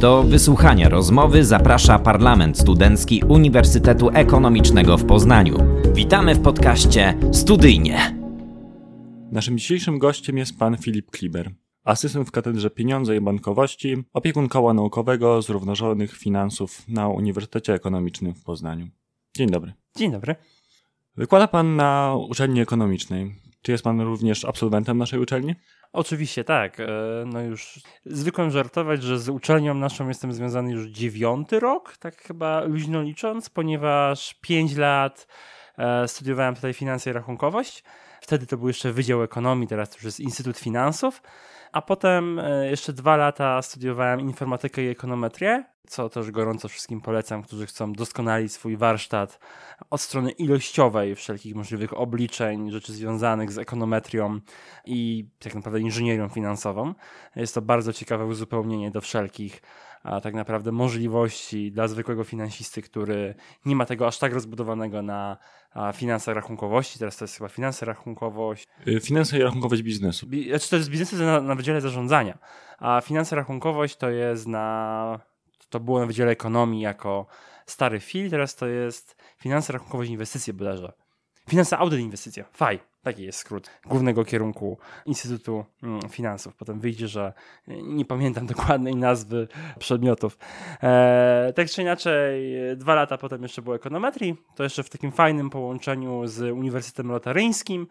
Do wysłuchania rozmowy zaprasza Parlament Studencki Uniwersytetu Ekonomicznego w Poznaniu. Witamy w podcaście Studyjnie. Naszym dzisiejszym gościem jest pan Filip Kliber, asystent w Katedrze Pieniądze i Bankowości, opiekun koła naukowego zrównoważonych finansów na Uniwersytecie Ekonomicznym w Poznaniu. Dzień dobry. Dzień dobry. Wykłada pan na uczelni ekonomicznej. Czy jest pan również absolwentem naszej uczelni? Oczywiście tak. E, no już zwykłem żartować, że z uczelnią naszą jestem związany już dziewiąty rok, tak chyba luźno licząc, ponieważ pięć lat e, studiowałem tutaj finanse i rachunkowość. Wtedy to był jeszcze Wydział Ekonomii, teraz to już jest Instytut Finansów. A potem e, jeszcze dwa lata studiowałem informatykę i ekonometrię, co też gorąco wszystkim polecam, którzy chcą doskonalić swój warsztat od strony ilościowej, wszelkich możliwych obliczeń, rzeczy związanych z ekonometrią i tak naprawdę inżynierią finansową. Jest to bardzo ciekawe uzupełnienie do wszelkich a tak naprawdę możliwości dla zwykłego finansisty, który nie ma tego aż tak rozbudowanego na finansach rachunkowości. Teraz to jest chyba finanse rachunkowość. Y, finanse i rachunkowość biznesu. Bi znaczy to jest biznesu na, na Wydziale Zarządzania, a finanse rachunkowość to jest na. To było na Wydziale Ekonomii jako stary fil, teraz to jest finanse rachunkowość inwestycje bodajże. Finanse, audyt, inwestycja. Faj. Taki jest skrót głównego kierunku Instytutu mm, Finansów. Potem wyjdzie, że nie pamiętam dokładnej nazwy przedmiotów. Eee, tak czy inaczej, dwa lata potem jeszcze było ekonometrii. To jeszcze w takim fajnym połączeniu z Uniwersytetem Lotaryńskim.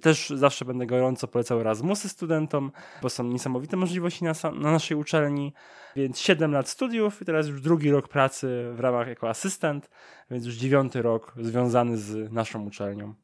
Też zawsze będę gorąco polecał Erasmusy studentom, bo są niesamowite możliwości na, na naszej uczelni. Więc 7 lat studiów i teraz już drugi rok pracy w ramach jako asystent, więc już dziewiąty rok związany z naszą uczelnią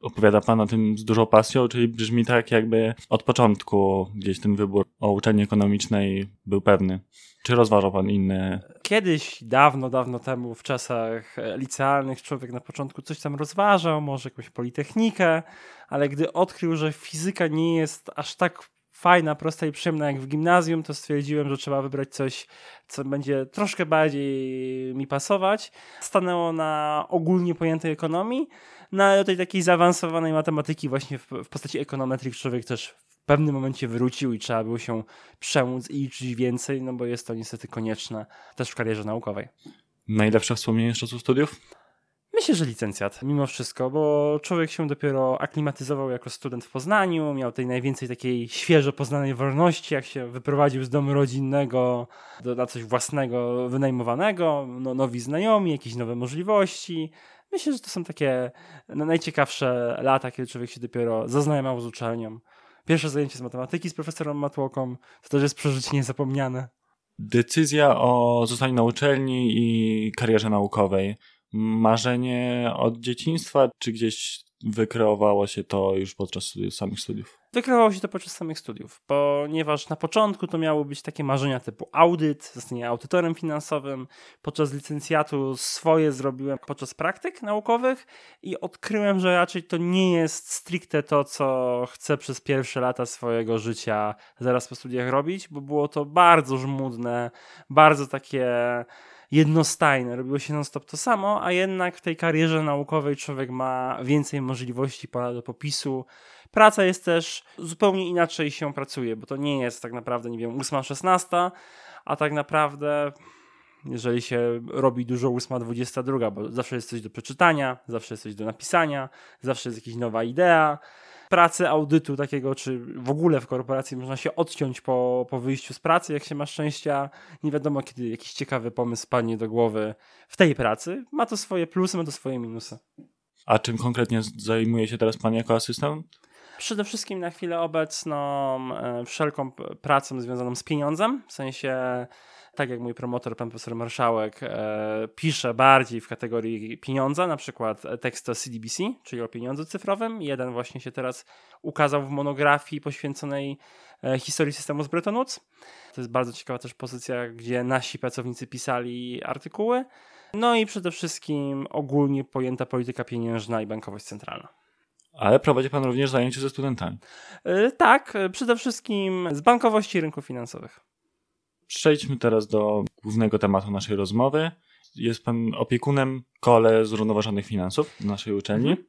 opowiada pan o tym z dużą pasją, czyli brzmi tak, jakby od początku gdzieś ten wybór o uczelni ekonomicznej był pewny. Czy rozważał pan inne? Kiedyś, dawno, dawno temu, w czasach licealnych, człowiek na początku coś tam rozważał, może jakąś politechnikę, ale gdy odkrył, że fizyka nie jest aż tak fajna, prosta i przyjemna jak w gimnazjum, to stwierdziłem, że trzeba wybrać coś, co będzie troszkę bardziej mi pasować. Stanęło na ogólnie pojętej ekonomii, no ale do tej takiej zaawansowanej matematyki właśnie w, w postaci ekonometrii człowiek też w pewnym momencie wrócił i trzeba było się przemóc i liczyć więcej, no bo jest to niestety konieczne też w karierze naukowej. Najlepsze wspomnienie z czasu studiów? Myślę, że licencjat, mimo wszystko, bo człowiek się dopiero aklimatyzował jako student w Poznaniu, miał tej najwięcej takiej świeżo poznanej wolności, jak się wyprowadził z domu rodzinnego do, na coś własnego, wynajmowanego, no, nowi znajomi, jakieś nowe możliwości. Myślę, że to są takie najciekawsze lata, kiedy człowiek się dopiero zaznajamiał z uczelnią. Pierwsze zajęcie z matematyki z profesorem Matłoką, to też jest przeżycie niezapomniane. Decyzja o zostaniu na uczelni i karierze naukowej. Marzenie od dzieciństwa, czy gdzieś wykreowało się to już podczas studiów, samych studiów? Wykreowało się to podczas samych studiów, ponieważ na początku to miało być takie marzenia typu audyt, zostanie audytorem finansowym. Podczas licencjatu swoje zrobiłem podczas praktyk naukowych i odkryłem, że raczej to nie jest stricte to, co chcę przez pierwsze lata swojego życia zaraz po studiach robić, bo było to bardzo żmudne, bardzo takie jednostajne, robiło się non-stop to samo, a jednak w tej karierze naukowej człowiek ma więcej możliwości do popisu. Praca jest też zupełnie inaczej się pracuje, bo to nie jest tak naprawdę, nie wiem, 8-16, a tak naprawdę jeżeli się robi dużo 8-22, bo zawsze jest coś do przeczytania, zawsze jest coś do napisania, zawsze jest jakaś nowa idea, pracy audytu takiego, czy w ogóle w korporacji można się odciąć po, po wyjściu z pracy, jak się ma szczęścia. Nie wiadomo, kiedy jakiś ciekawy pomysł padnie do głowy w tej pracy. Ma to swoje plusy, ma to swoje minusy. A czym konkretnie zajmuje się teraz Pan jako asystent? Przede wszystkim na chwilę obecną e, wszelką pracą związaną z pieniądzem, w sensie tak jak mój promotor, pan profesor Marszałek, e, pisze bardziej w kategorii pieniądza, na przykład tekst o CDBC, czyli o pieniądzu cyfrowym. Jeden właśnie się teraz ukazał w monografii poświęconej e, historii systemu z Bretton Woods. To jest bardzo ciekawa też pozycja, gdzie nasi pracownicy pisali artykuły. No i przede wszystkim ogólnie pojęta polityka pieniężna i bankowość centralna. Ale prowadzi Pan również zajęcia ze studentami. Yy, tak, przede wszystkim z bankowości i rynków finansowych. Przejdźmy teraz do głównego tematu naszej rozmowy. Jest pan opiekunem kole zrównoważonych finansów naszej uczelni. Mhm.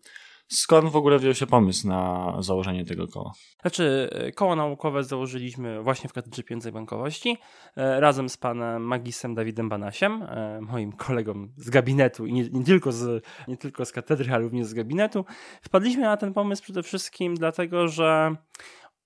Skąd w ogóle wziął się pomysł na założenie tego koła? Znaczy, e, koło naukowe założyliśmy właśnie w Katedrze Pieniędzy Bankowości e, razem z panem magisem Dawidem Banasiem, e, moim kolegą z gabinetu i nie, nie, tylko z, nie tylko z katedry, ale również z gabinetu. Wpadliśmy na ten pomysł przede wszystkim dlatego, że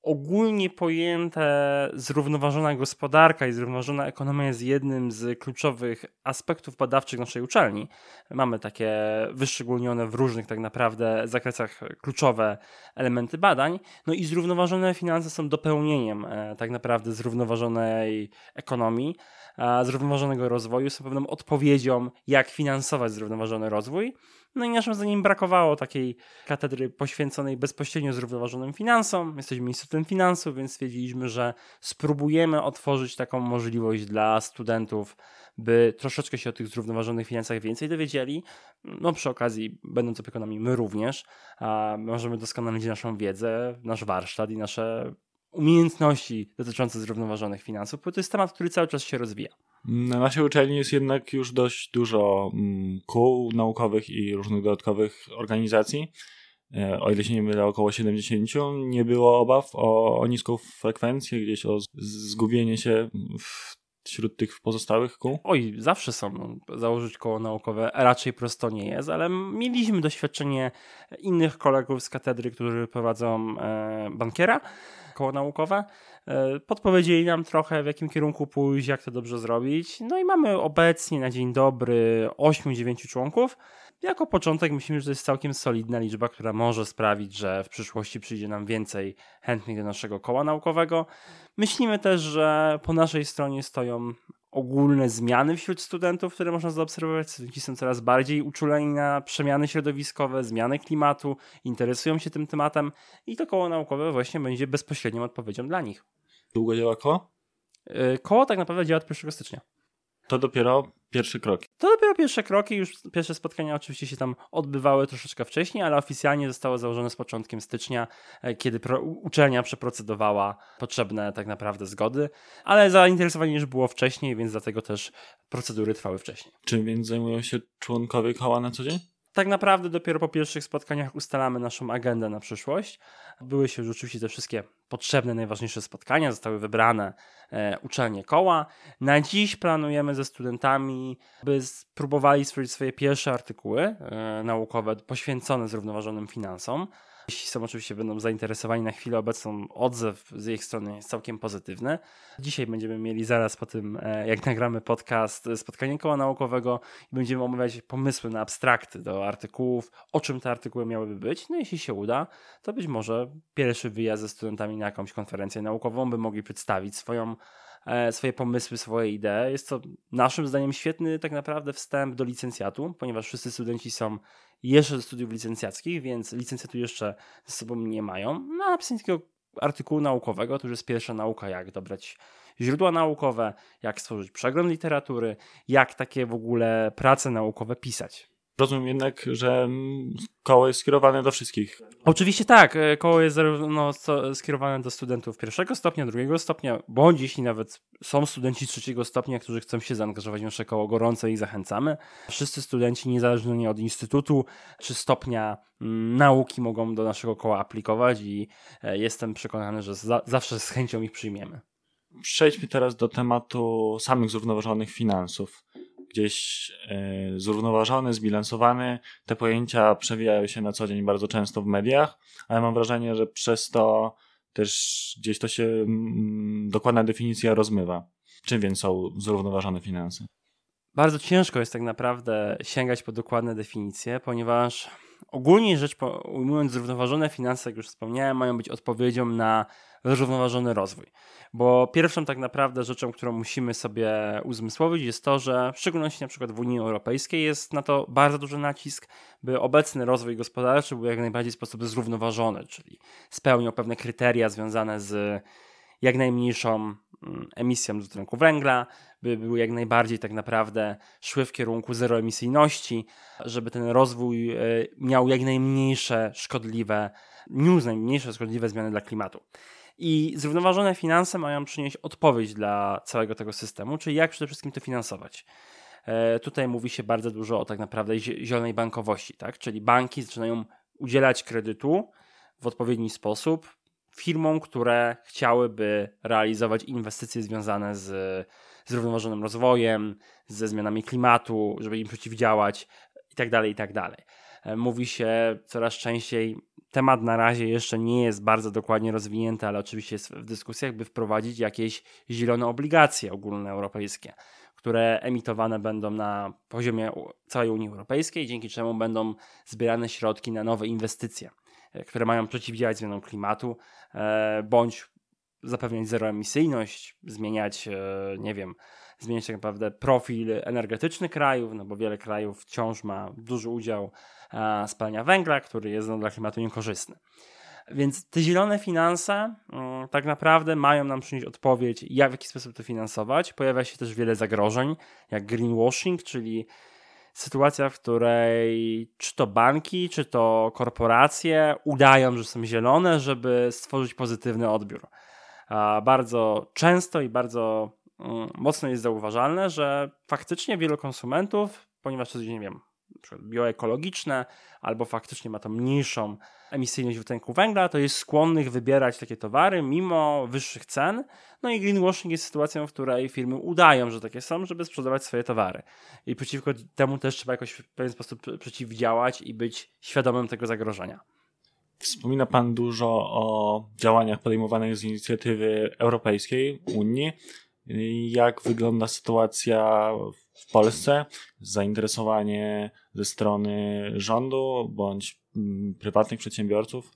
ogólnie pojęte zrównoważona gospodarka i zrównoważona ekonomia jest jednym z kluczowych aspektów badawczych naszej uczelni. Mamy takie wyszczególnione w różnych tak naprawdę zakresach kluczowe elementy badań. No i zrównoważone finanse są dopełnieniem e, tak naprawdę zrównoważonej ekonomii, zrównoważonego rozwoju, są pewną odpowiedzią, jak finansować zrównoważony rozwój. No i naszym zdaniem brakowało takiej katedry poświęconej bezpośrednio zrównoważonym finansom. Jesteśmy Instytutem Finansów, więc stwierdziliśmy, że spróbujemy otworzyć taką możliwość dla studentów, by troszeczkę się o tych zrównoważonych finansach więcej dowiedzieli. No przy okazji, będąc opiekunami, my również a możemy doskonalić naszą wiedzę, nasz warsztat i nasze umiejętności dotyczące zrównoważonych finansów, bo to jest temat, który cały czas się rozwija. Na naszej uczelni jest jednak już dość dużo mm, kół naukowych i różnych dodatkowych organizacji. E, o ile się nie mylę, około 70. Nie było obaw o, o niską frekwencję, gdzieś o zgubienie się wśród tych pozostałych kół? Oj, zawsze są. Założyć koło naukowe raczej prosto nie jest, ale mieliśmy doświadczenie innych kolegów z katedry, którzy prowadzą e, bankiera koło naukowe. E, podpowiedzieli nam trochę, w jakim kierunku pójść, jak to dobrze zrobić. No i mamy obecnie na dzień dobry 8-9 członków. Jako początek myślimy, że to jest całkiem solidna liczba, która może sprawić, że w przyszłości przyjdzie nam więcej chętnych do naszego koła naukowego. Myślimy też, że po naszej stronie stoją ogólne zmiany wśród studentów, które można zaobserwować. Studenci są coraz bardziej uczuleni na przemiany środowiskowe, zmiany klimatu, interesują się tym tematem i to koło naukowe właśnie będzie bezpośrednią odpowiedzią dla nich. Długo działa koło? Y, koło tak naprawdę działa od 1 stycznia. To dopiero pierwsze kroki. To dopiero pierwsze kroki, już pierwsze spotkania oczywiście się tam odbywały troszeczkę wcześniej, ale oficjalnie zostało założone z początkiem stycznia, e, kiedy uczelnia przeprocedowała potrzebne tak naprawdę zgody, ale zainteresowanie już było wcześniej, więc dlatego też procedury trwały wcześniej. Czym więc zajmują się członkowie koła na co dzień? Tak naprawdę dopiero po pierwszych spotkaniach ustalamy naszą agendę na przyszłość. Były się już oczywiście te wszystkie potrzebne, najważniejsze spotkania, zostały wybrane e, uczelnie koła. Na dziś planujemy ze studentami, by spróbowali stworzyć swoje pierwsze artykuły e, naukowe poświęcone zrównoważonym finansom. Jeśli są oczywiście będą zainteresowani na chwilę obecną, odzew z ich strony jest całkiem pozytywny. Dzisiaj będziemy mieli zaraz po tym, e, jak nagramy podcast, spotkanie koła naukowego i będziemy omawiać pomysły na abstrakty do artykułów, o czym te artykuły miałyby być. No jeśli się uda, to być może pierwszy wyjazd ze studentami na jakąś konferencję naukową, by mogli przedstawić swoją swoje pomysły, swoje idee. Jest to naszym zdaniem świetny tak naprawdę wstęp do licencjatu, ponieważ wszyscy studenci są jeszcze do studiów licencjackich, więc licencjatu jeszcze ze sobą nie mają. No a napisanie takiego artykułu naukowego to już jest pierwsza nauka, jak dobrać źródła naukowe, jak stworzyć przegląd literatury, jak takie w ogóle prace naukowe pisać. Rozumiem jednak, że koło jest skierowane do wszystkich. Oczywiście tak. E, koło jest zarówno skierowane do studentów pierwszego stopnia, drugiego stopnia, bądź jeśli nawet są studenci trzeciego stopnia, którzy chcą się zaangażować w nasze koło, gorąco ich zachęcamy. Wszyscy studenci, niezależnie od instytutu czy stopnia mm, nauki, mogą do naszego koła aplikować i e, jestem przekonany, że za zawsze z chęcią ich przyjmiemy. Przejdźmy teraz do tematu samych zrównoważonych finansów gdzieś e, zrównoważony, zbilansowany. Te pojęcia przewijają się na co dzień bardzo często w mediach, ale mam wrażenie, że przez to też gdzieś to się mm, dokładna definicja rozmywa. Czym więc są zrównoważone finanse? Bardzo ciężko jest tak naprawdę sięgać po dokładne definicje, ponieważ ogólnie rzecz ujmując, zrównoważone finanse, jak już wspomniałem, mają być odpowiedzią na zrównoważony rozwój. Bo pierwszą tak naprawdę rzeczą, którą musimy sobie uzmysłowić jest to, że w szczególności na przykład w Unii Europejskiej jest na to bardzo duży nacisk, by obecny rozwój gospodarczy był jak najbardziej w sposób zrównoważony, czyli spełniał pewne kryteria związane z jak najmniejszą mm, emisją dwutlenku węgla, by były jak najbardziej tak naprawdę szły w kierunku zeroemisyjności, żeby ten rozwój e, miał jak najmniejsze szkodliwe, niósł najmniejsze szkodliwe zmiany dla klimatu. I zrównoważone finanse mają przynieść odpowiedź dla całego tego systemu, czyli jak przede wszystkim to finansować. E, tutaj mówi się bardzo dużo o tak naprawdę zielonej bankowości, tak? czyli banki zaczynają udzielać kredytu w odpowiedni sposób firmom, które chciałyby realizować inwestycje związane z zrównoważonym rozwojem, ze zmianami klimatu, żeby im przeciwdziałać itd. Tak itd. Tak mówi się coraz częściej, temat na razie jeszcze nie jest bardzo dokładnie rozwinięty, ale oczywiście jest w dyskusjach, by wprowadzić jakieś zielone obligacje ogólnoeuropejskie, które emitowane będą na poziomie całej Unii Europejskiej, dzięki czemu będą zbierane środki na nowe inwestycje, e, które mają przeciwdziałać zmianom klimatu, e, bądź zapewniać zeroemisyjność, zmieniać, e, nie wiem, zmieniać tak naprawdę profil energetyczny krajów, no bo wiele krajów wciąż ma duży udział spalania węgla, który jest no, dla klimatu niekorzystny. Więc te zielone finanse um, tak naprawdę mają nam przynieść odpowiedź, jak w jaki sposób to finansować. Pojawia się też wiele zagrożeń, jak greenwashing, czyli sytuacja, w której czy to banki, czy to korporacje udają, że są zielone, żeby stworzyć pozytywny odbiór. Bardzo często i bardzo um, mocno jest zauważalne, że faktycznie wielu konsumentów, ponieważ to nie wiem, bioekologiczne, albo faktycznie ma to mniejszą emisyjność dwutlenku węgla, to jest skłonnych wybierać takie towary mimo wyższych cen. No i greenwashing jest sytuacją, w której firmy udają, że takie są, żeby sprzedawać swoje towary. I przeciwko temu też trzeba jakoś w pewien sposób przeciwdziałać i być świadomym tego zagrożenia. Wspomina Pan dużo o działaniach podejmowanych z inicjatywy europejskiej Unii. Jak wygląda sytuacja w Polsce? Zainteresowanie ze strony rządu bądź mm, prywatnych przedsiębiorców?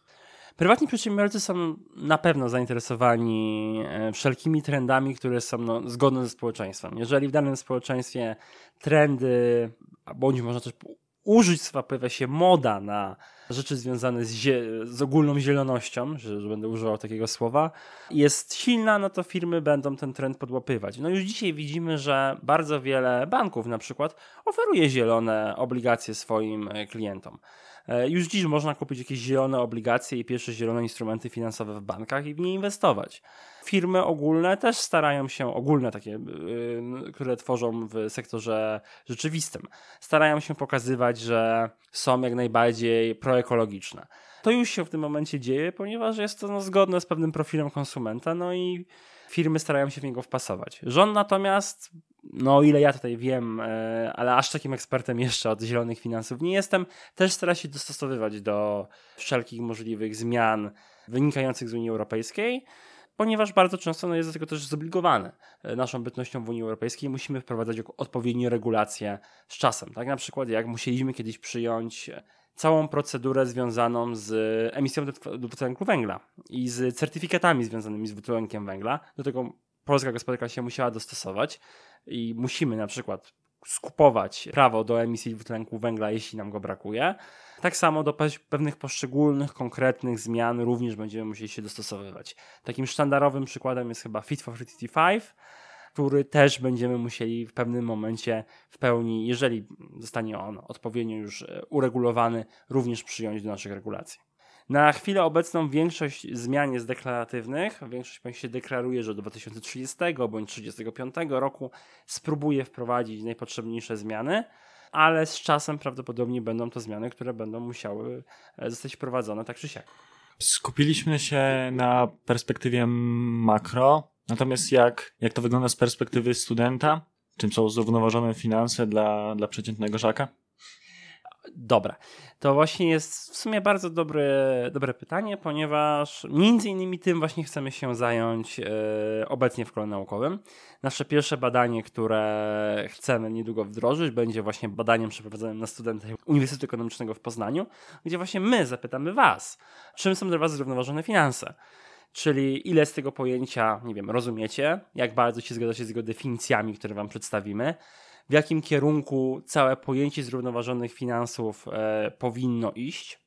Prywatni przedsiębiorcy są na pewno zainteresowani e, wszelkimi trendami, które są no, zgodne ze społeczeństwem. Jeżeli w danym społeczeństwie trendy, bądź można też użyć słowa, pojawia się moda na rzeczy związane z, z ogólną zielonością, że, że, będę używał takiego słowa, jest silna, no to firmy będą ten trend podłapywać. No już dzisiaj widzimy, że bardzo wiele banków na przykład oferuje zielone obligacje swoim e, klientom. E, już dziś można kupić jakieś zielone obligacje i pierwsze zielone instrumenty finansowe w bankach i w nie inwestować. Firmy ogólne też starają się, ogólne takie, yy, które tworzą w sektorze rzeczywistym, starają się pokazywać, że są jak najbardziej proekologiczne. To już się w tym momencie dzieje, ponieważ jest to no, zgodne z pewnym profilem konsumenta, no i firmy starają się w niego wpasować. Rząd natomiast no o ile ja tutaj wiem, e, ale aż takim ekspertem jeszcze od zielonych finansów nie jestem, też stara się dostosowywać do wszelkich możliwych zmian wynikających z Unii Europejskiej, ponieważ bardzo często no, jest do tego też zobligowany e, naszą bytnością w Unii Europejskiej. Musimy wprowadzać odpowiednie regulacje z czasem. Tak na przykład jak musieliśmy kiedyś przyjąć całą procedurę związaną z emisją dwutlenku węgla i z certyfikatami związanymi z dwutlenkiem węgla. Do tego polska gospodarka się musiała dostosować i musimy na przykład skupować prawo do emisji dwutlenku węgla, jeśli nam go brakuje. Tak samo do pewnych poszczególnych, konkretnych zmian również będziemy musieli się dostosowywać. Takim sztandarowym przykładem jest chyba Fit for 55, który też będziemy musieli w pewnym momencie w pełni, jeżeli zostanie on odpowiednio już e, uregulowany, również przyjąć do naszych regulacji. Na chwilę obecną większość zmian jest deklaratywnych. Większość państw się deklaruje, że do 2030 bądź 2035 roku spróbuje wprowadzić najpotrzebniejsze zmiany, ale z czasem prawdopodobnie będą to zmiany, które będą musiały e, zostać wprowadzone tak czy siak. Skupiliśmy się na perspektywie makro, natomiast jak, jak to wygląda z perspektywy studenta? Czym są zrównoważone finanse dla, dla przeciętnego żaka? Dobra, to właśnie jest w sumie bardzo dobre, dobre pytanie, ponieważ między innymi tym właśnie chcemy się zająć e, obecnie w kole naukowym. Nasze pierwsze badanie, które chcemy niedługo wdrożyć, będzie właśnie badaniem przeprowadzonym na studentach Uniwersytetu Ekonomicznego w Poznaniu, gdzie właśnie my zapytamy Was, czym są dla Was zrównoważone finanse. Czyli ile z tego pojęcia, nie wiem, rozumiecie, jak bardzo się zgadzacie z jego definicjami, które Wam przedstawimy, w jakim kierunku całe pojęcie zrównoważonych finansów e, powinno iść.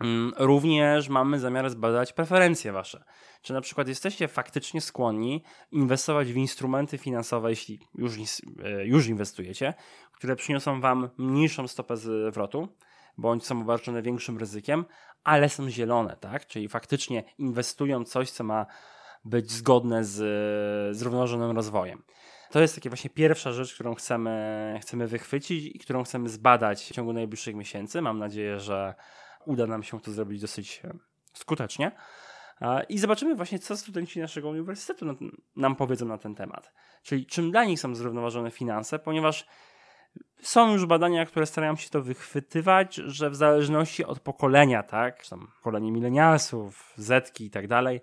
Mm, również mamy zamiar zbadać preferencje wasze. Czy na przykład jesteście faktycznie skłonni inwestować w instrumenty finansowe, jeśli już, e, już inwestujecie, które przyniosą wam mniejszą stopę zwrotu, bądź są obarczone większym ryzykiem, ale są zielone, tak? Czyli faktycznie inwestują coś, co ma być zgodne z zrównoważonym rozwojem. To jest takie właśnie pierwsza rzecz, którą chcemy, chcemy wychwycić i którą chcemy zbadać w ciągu najbliższych miesięcy. Mam nadzieję, że uda nam się to zrobić dosyć e, skutecznie. I zobaczymy właśnie, co studenci naszego uniwersytetu nam powiedzą na ten temat. Czyli czym dla nich są zrównoważone finanse, ponieważ są już badania, które starają się to wychwytywać, że w zależności od pokolenia, tak, tam pokolenie milenialsów, zetki i tak dalej,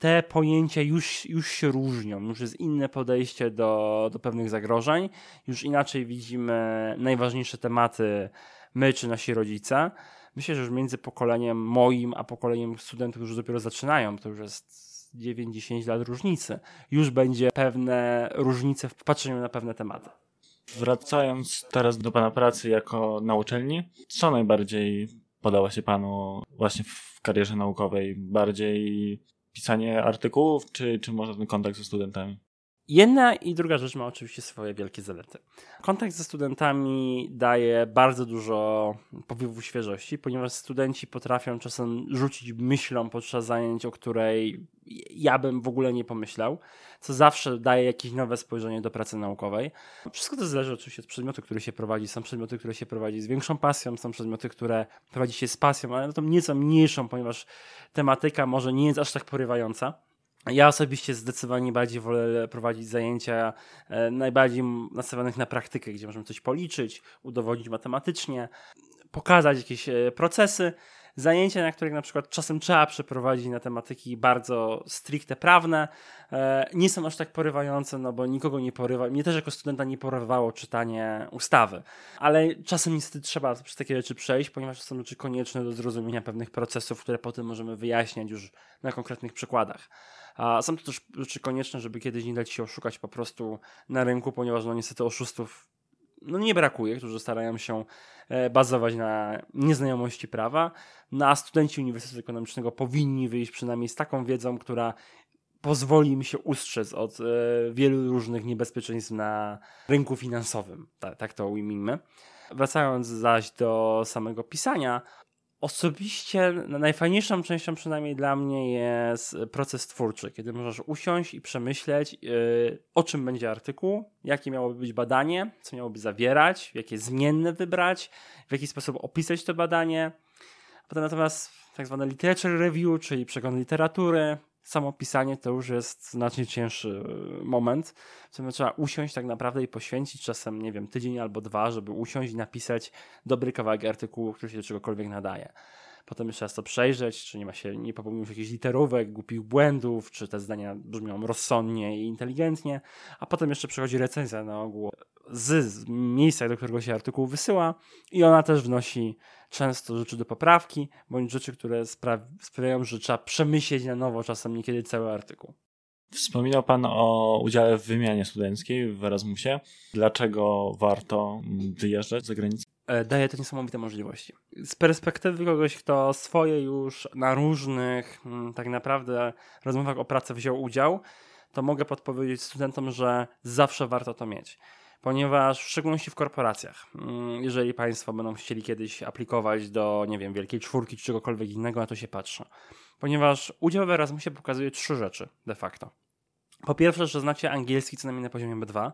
te pojęcia już, już się różnią, już jest inne podejście do, do pewnych zagrożeń, już inaczej widzimy najważniejsze tematy my czy nasi rodzice. Myślę, że już między pokoleniem moim a pokoleniem studentów, którzy dopiero zaczynają, to już jest 9-10 lat różnicy, już będzie pewne różnice w patrzeniu na pewne tematy. Wracając teraz do Pana pracy jako na uczelni, co najbardziej podoba się Panu właśnie w karierze naukowej? Bardziej pisanie artykułów, czy, czy może ten kontakt ze studentami? Jedna i druga rzecz ma oczywiście swoje wielkie zalety. Kontakt ze studentami daje bardzo dużo powiewu świeżości, ponieważ studenci potrafią czasem rzucić myślą podczas zajęć, o której ja bym w ogóle nie pomyślał, co zawsze daje jakieś nowe spojrzenie do pracy naukowej. Wszystko to zależy oczywiście od przedmiotu, który się prowadzi. Są przedmioty, które się prowadzi z większą pasją, są przedmioty, które prowadzi się z pasją, ale to nieco mniejszą, ponieważ tematyka może nie jest aż tak porywająca. Ja osobiście zdecydowanie bardziej wolę prowadzić zajęcia e, najbardziej nastawionych na praktykę, gdzie możemy coś policzyć, udowodnić matematycznie, pokazać jakieś e, procesy. Zajęcia, na których na przykład czasem trzeba przeprowadzić na tematyki bardzo stricte prawne, e, nie są aż tak porywające, no bo nikogo nie porywa. Mnie też jako studenta nie porywało czytanie ustawy, ale czasem niestety trzeba przez takie rzeczy przejść, ponieważ są rzeczy konieczne do zrozumienia pewnych procesów, które potem możemy wyjaśniać już na konkretnych przykładach. A są to też rzeczy konieczne, żeby kiedyś nie dać się oszukać po prostu na rynku, ponieważ no niestety oszustów no nie brakuje, którzy starają się e, bazować na nieznajomości prawa, no a studenci Uniwersytetu Ekonomicznego powinni wyjść przynajmniej z taką wiedzą, która pozwoli im się ustrzec od e, wielu różnych niebezpieczeństw na rynku finansowym. Tak, tak to ujmijmy. Wracając zaś do samego pisania, Osobiście najfajniejszą częścią przynajmniej dla mnie jest proces twórczy, kiedy możesz usiąść i przemyśleć yy, o czym będzie artykuł, jakie miałoby być badanie, co miałoby zawierać, jakie zmienne wybrać, w jaki sposób opisać to badanie. Potem natomiast tak zwane literature review, czyli przegląd literatury, samo pisanie to już jest znacznie cięższy e, moment, w którym trzeba usiąść tak naprawdę i poświęcić czasem, nie wiem, tydzień albo dwa, żeby usiąść i napisać dobry kawałek artykułu, który się do czegokolwiek nadaje. Potem jeszcze raz to przejrzeć, czy nie ma się, nie popełnił jakichś literówek, głupich błędów, czy te zdania brzmią rozsądnie i inteligentnie, a potem jeszcze przychodzi recenzja na ogół z miejsca, do którego się artykuł wysyła i ona też wnosi często rzeczy do poprawki, bądź rzeczy, które spra sprawiają, że trzeba przemyśleć na nowo czasem niekiedy cały artykuł. Wspominał Pan o udziale w wymianie studenckiej w Erasmusie. Dlaczego warto wyjeżdżać za granicę? E, daje to niesamowite możliwości. Z perspektywy kogoś, kto swoje już na różnych mm, tak naprawdę rozmowach o pracę wziął udział, to mogę podpowiedzieć studentom, że zawsze warto to mieć ponieważ w szczególności w korporacjach, mm, jeżeli Państwo będą chcieli kiedyś aplikować do, nie wiem, Wielkiej Czwórki czy czegokolwiek innego, na to się patrzę. Ponieważ udział w Erasmusie pokazuje trzy rzeczy de facto. Po pierwsze, że znacie angielski co najmniej na poziomie B2,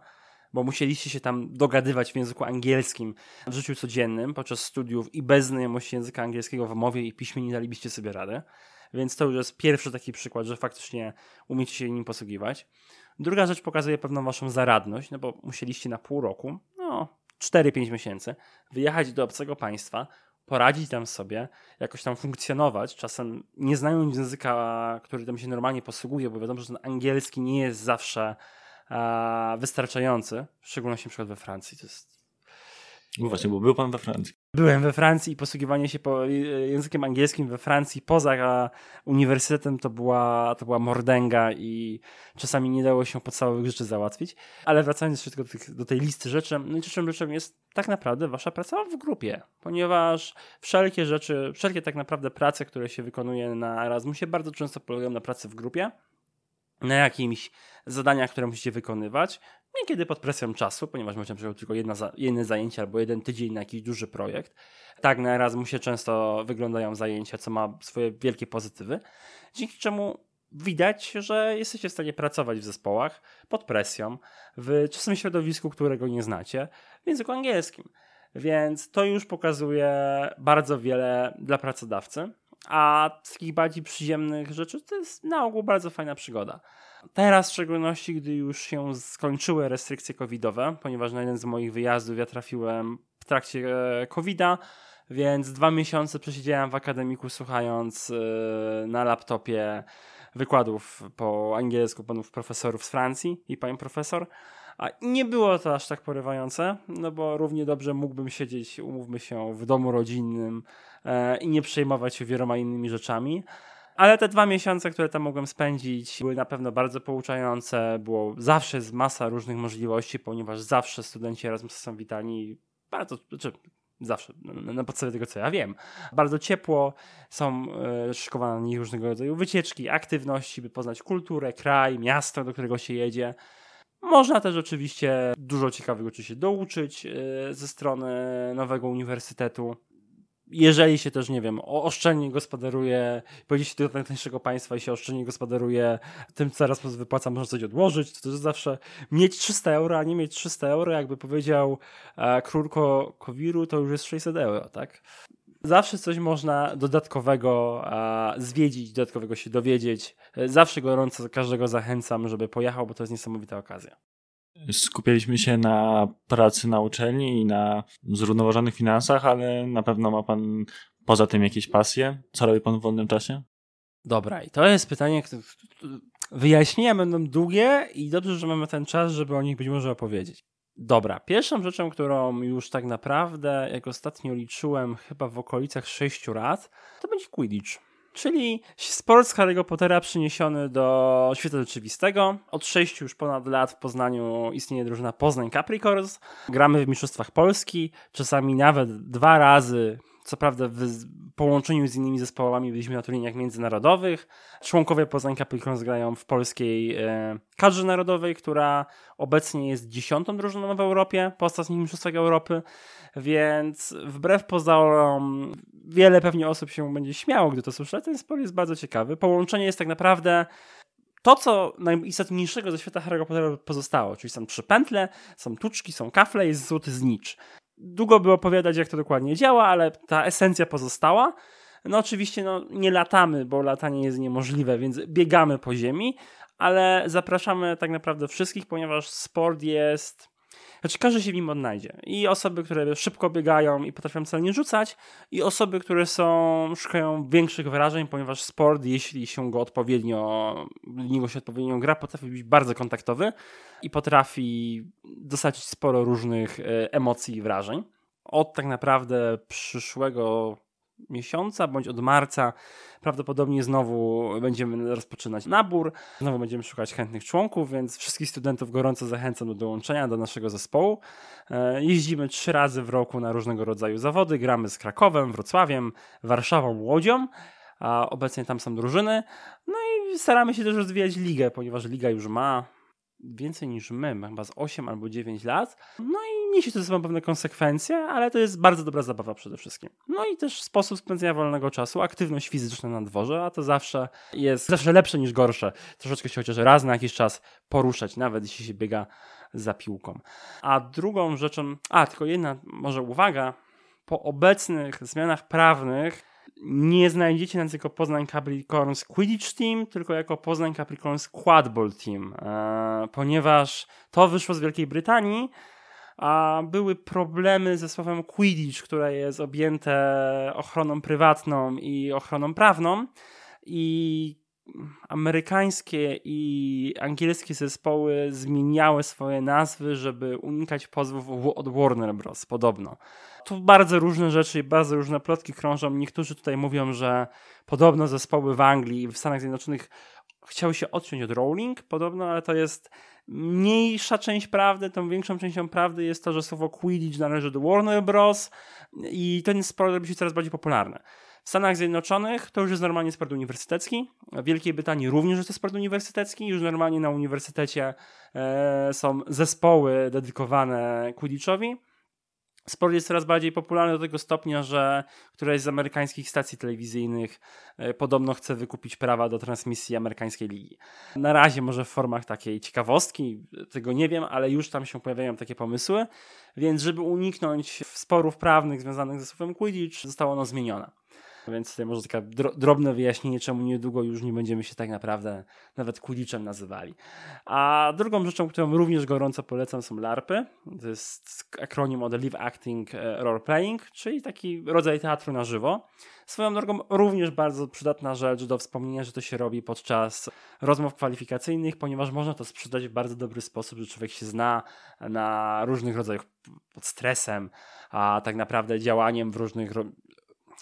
bo musieliście się tam dogadywać w języku angielskim w życiu codziennym podczas studiów i bez znajomości języka angielskiego w mowie i piśmie nie dalibyście sobie rady. Więc to już jest pierwszy taki przykład, że faktycznie umiecie się nim posługiwać. Druga rzecz pokazuje pewną waszą zaradność, no bo musieliście na pół roku, no 4-5 miesięcy, wyjechać do obcego państwa, poradzić tam sobie, jakoś tam funkcjonować, czasem nie znając języka, który tam się normalnie posługuje, bo wiadomo, że ten angielski nie jest zawsze wystarczający, w szczególności na przykład we Francji. To jest no właśnie, bo był pan we Francji. Byłem we Francji i posługiwanie się po językiem angielskim we Francji poza uniwersytetem to była, to była mordęga i czasami nie dało się podstawowych rzeczy załatwić. Ale wracając jeszcze do, tych, do tej listy rzeczy, no i trzecią rzeczą jest tak naprawdę wasza praca w grupie, ponieważ wszelkie rzeczy, wszelkie tak naprawdę prace, które się wykonuje na Erasmusie bardzo często polegają na pracy w grupie na jakimś zadaniach, które musicie wykonywać, niekiedy pod presją czasu, ponieważ macie na przykład tylko jedna, jedno zajęcie albo jeden tydzień na jakiś duży projekt. Tak na Erasmusie często wyglądają zajęcia, co ma swoje wielkie pozytywy, dzięki czemu widać, że jesteście w stanie pracować w zespołach pod presją, w czasem środowisku, którego nie znacie, w języku angielskim. Więc to już pokazuje bardzo wiele dla pracodawcy. A z takich bardziej przyziemnych rzeczy to jest na ogół bardzo fajna przygoda. Teraz w szczególności, gdy już się skończyły restrykcje covidowe, ponieważ na jeden z moich wyjazdów ja trafiłem w trakcie e, covida, więc dwa miesiące przesiedziałem w akademiku słuchając e, na laptopie wykładów po angielsku panów profesorów z Francji i pani profesor. A nie było to aż tak porywające, no bo równie dobrze mógłbym siedzieć, umówmy się, w domu rodzinnym e, i nie przejmować się wieloma innymi rzeczami. Ale te dwa miesiące, które tam mogłem spędzić, były na pewno bardzo pouczające. Było zawsze z masa różnych możliwości, ponieważ zawsze studenci Erasmusa są witani bardzo, znaczy zawsze, na, podstawie tego, co ja wiem. Bardzo ciepło, są e, szykowane na nich różnego rodzaju wycieczki, aktywności, by poznać kulturę, kraj, miasto, do którego się jedzie. Można też oczywiście dużo ciekawego czy się douczyć e, ze strony nowego uniwersytetu. Jeżeli się też, nie wiem, oszczędnie gospodaruje, pojedzie się do najtańszego państwa i się oszczędnie gospodaruje tym, co teraz wypłaca, można coś odłożyć, to też zawsze mieć 300 euro, a nie mieć 300 euro, jakby powiedział e, Kowiru, to już jest 600 euro, tak? Zawsze coś można dodatkowego zwiedzić, dodatkowego się dowiedzieć. Zawsze gorąco każdego zachęcam, żeby pojechał, bo to jest niesamowita okazja. Skupialiśmy się na pracy na uczelni i na zrównoważonych finansach, ale na pewno ma pan poza tym jakieś pasje? Co robi pan w wolnym czasie? Dobra, i to jest pytanie, wyjaśnienia będą długie i dobrze, że mamy ten czas, żeby o nich być może opowiedzieć. Dobra, pierwszą rzeczą, którą już tak naprawdę, jak ostatnio liczyłem, chyba w okolicach 6 lat, to będzie Quidditch. Czyli sport z Harry'ego Pottera przyniesiony do świata rzeczywistego. Od 6 już ponad lat w Poznaniu istnieje drużyna Poznań Capricorns. Gramy w Mistrzostwach Polski, czasami nawet dwa razy co prawda w połączeniu z innymi zespołami byliśmy na turniejach międzynarodowych. Członkowie Poznań Capricorns grają w polskiej e, kadrze narodowej, która obecnie jest dziesiątą drużyną w Europie po ostatnich mistrzostwach Europy, więc wbrew pozorom wiele pewnie osób się będzie śmiało, gdy to słyszy, ten sport jest bardzo ciekawy. Połączenie jest tak naprawdę to, co najistotniejszego ze świata Harry'ego Pottera pozostało, czyli są trzy pętle, są tuczki, są kafle, jest złoty znicz. Długo by opowiadać, jak to dokładnie działa, ale ta esencja pozostała. No oczywiście no, nie latamy, bo latanie jest niemożliwe, więc biegamy po ziemi, ale zapraszamy tak naprawdę wszystkich, ponieważ sport jest znaczy każdy się w nim odnajdzie. I osoby, które szybko biegają i potrafią celnie rzucać, i osoby, które są, szukają większych wrażeń, ponieważ sport, jeśli się go odpowiednio, niego się odpowiednio gra, potrafi być bardzo kontaktowy i potrafi dostarczyć sporo różnych e, emocji i wrażeń. Od tak naprawdę przyszłego miesiąca bądź od marca prawdopodobnie znowu będziemy rozpoczynać nabór, znowu będziemy szukać chętnych członków, więc wszystkich studentów gorąco zachęcam do dołączenia do naszego zespołu. E, jeździmy trzy razy w roku na różnego rodzaju zawody, gramy z Krakowem, Wrocławiem, Warszawą, Łodzią, a obecnie tam są drużyny. No i staramy się też rozwijać ligę, ponieważ liga już ma więcej niż my, chyba z 8 albo 9 lat. No i niesie to ze sobą pewne konsekwencje, ale to jest bardzo dobra zabawa przede wszystkim. No i też sposób spędzania wolnego czasu, aktywność fizyczna na dworze, a to zawsze jest zawsze lepsze niż gorsze. Troszeczkę się chociaż raz na jakiś czas poruszać, nawet jeśli się biega za piłką. A drugą rzeczą, a tylko jedna może uwaga, po obecnych zmianach prawnych nie znajdziecie nas jako Poznań Capricorns Quidditch Team, tylko jako Poznań Capricorns Quadball Team, e, ponieważ to wyszło z Wielkiej Brytanii, a były problemy ze słowem Quidditch, które jest objęte ochroną prywatną i ochroną prawną. I amerykańskie i angielskie zespoły zmieniały swoje nazwy, żeby unikać pozwów od Warner Bros. podobno. Tu bardzo różne rzeczy i bardzo różne plotki krążą. Niektórzy tutaj mówią, że podobno zespoły w Anglii i w Stanach Zjednoczonych chciały się odciąć od Rowling, podobno, ale to jest mniejsza część prawdy. Tą większą częścią prawdy jest to, że słowo Quidditch należy do Warner Bros. i ten sport robi się coraz bardziej popularny. W Stanach Zjednoczonych to już jest normalnie sport uniwersytecki. W Wielkiej Brytanii również jest to sport uniwersytecki. Już normalnie na uniwersytecie e, są zespoły dedykowane Quidditchowi. Sport jest coraz bardziej popularny do tego stopnia, że któraś z amerykańskich stacji telewizyjnych e, podobno chce wykupić prawa do transmisji amerykańskiej ligi. Na razie może w formach takiej ciekawostki, tego nie wiem, ale już tam się pojawiają takie pomysły, więc żeby uniknąć sporów prawnych związanych ze słowem Quidditch, zostało ono zmienione. Więc tutaj może takie drobne wyjaśnienie, czemu niedługo już nie będziemy się tak naprawdę nawet Quidditchem nazywali. A drugą rzeczą, którą również gorąco polecam są LARPy. To jest akronim od Live Acting e, Role Playing, czyli taki rodzaj teatru na żywo. Swoją drogą również bardzo przydatna rzecz do wspomnienia, że to się robi podczas rozmów kwalifikacyjnych, ponieważ można to sprzedać w bardzo dobry sposób, że człowiek się zna na różnych rodzajach pod stresem, a tak naprawdę działaniem w różnych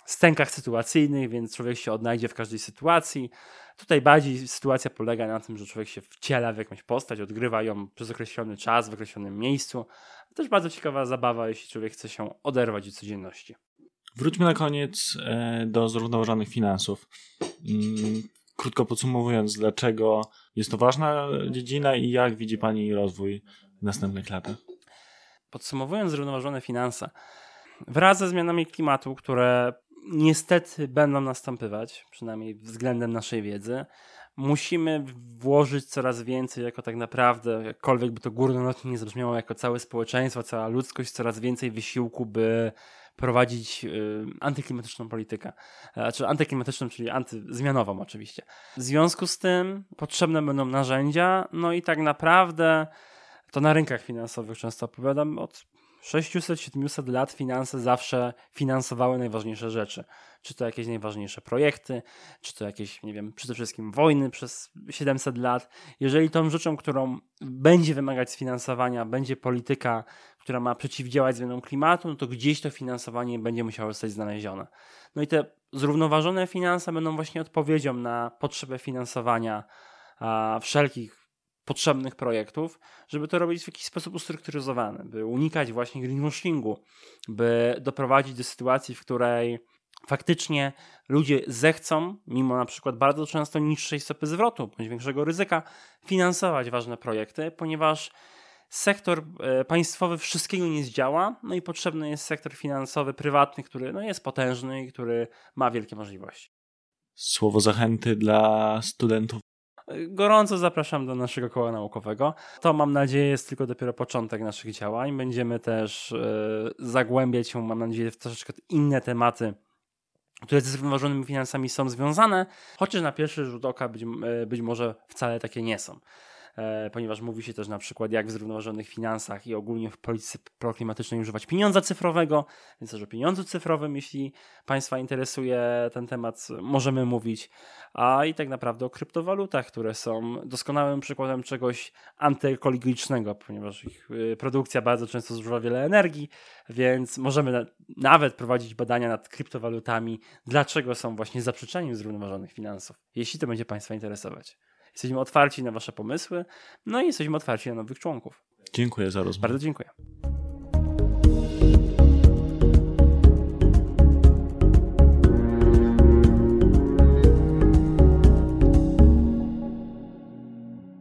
stękach sytuacyjnych, więc człowiek się odnajdzie w każdej sytuacji. Tutaj bardziej sytuacja polega na tym, że człowiek się wciela w jakąś postać, odgrywa ją przez określony czas, w określonym miejscu. To też bardzo ciekawa zabawa, jeśli człowiek chce się oderwać od codzienności. Wróćmy na koniec e, do zrównoważonych finansów. Mm, krótko podsumowując, dlaczego jest to ważna dziedzina i jak widzi Pani rozwój w następnych latach? Podsumowując zrównoważone finanse, wraz ze zmianami klimatu, które niestety będą następować, przynajmniej względem naszej wiedzy. Musimy włożyć coraz więcej, jako tak naprawdę, jakkolwiek by to górnolotnie nie zabrzmiało, jako całe społeczeństwo, cała ludzkość, coraz więcej wysiłku, by prowadzić y, antyklimatyczną politykę. Znaczy antyklimatyczną, czyli antyzmianową oczywiście. W związku z tym potrzebne będą narzędzia, no i tak naprawdę to na rynkach finansowych często opowiadam od 600-700 lat finanse zawsze finansowały najważniejsze rzeczy. Czy to jakieś najważniejsze projekty, czy to jakieś, nie wiem, przede wszystkim wojny przez 700 lat. Jeżeli tą rzeczą, którą będzie wymagać sfinansowania, będzie polityka, która ma przeciwdziałać zmianom klimatu, no to gdzieś to finansowanie będzie musiało zostać znalezione. No i te zrównoważone finanse będą właśnie odpowiedzią na potrzebę finansowania a, wszelkich potrzebnych projektów, żeby to robić w jakiś sposób ustrukturyzowany, by unikać właśnie greenwashingu, by doprowadzić do sytuacji, w której faktycznie ludzie zechcą, mimo na przykład bardzo często niższej stopy zwrotu bądź większego ryzyka, finansować ważne projekty, ponieważ sektor e, państwowy wszystkiego nie zdziała, no i potrzebny jest sektor finansowy, prywatny, który no, jest potężny i który ma wielkie możliwości. Słowo zachęty dla studentów Gorąco zapraszam do naszego koła naukowego. To mam nadzieję jest tylko dopiero początek naszych działań. Będziemy też e, zagłębiać się, mam nadzieję, w troszeczkę inne tematy które ze zrównoważonymi finansami są związane, chociaż na pierwszy rzut oka być, e, być może wcale takie nie są. E, ponieważ mówi się też na przykład, jak w zrównoważonych finansach i ogólnie w polityce proklimatycznej używać pieniądza cyfrowego, więc też o pieniądzu cyfrowym, jeśli Państwa interesuje ten temat, możemy mówić, a i tak naprawdę o kryptowalutach, które są doskonałym przykładem czegoś antyekologicznego, ponieważ ich y, produkcja bardzo często zużywa wiele energii, więc możemy nawet prowadzić badania nad kryptowalutami, dlaczego są właśnie zaprzeczeniem zrównoważonych finansów, jeśli to będzie Państwa interesować. Jesteśmy otwarci na Wasze pomysły, no i jesteśmy otwarci na nowych członków. Dziękuję za rozmowę. Bardzo dziękuję.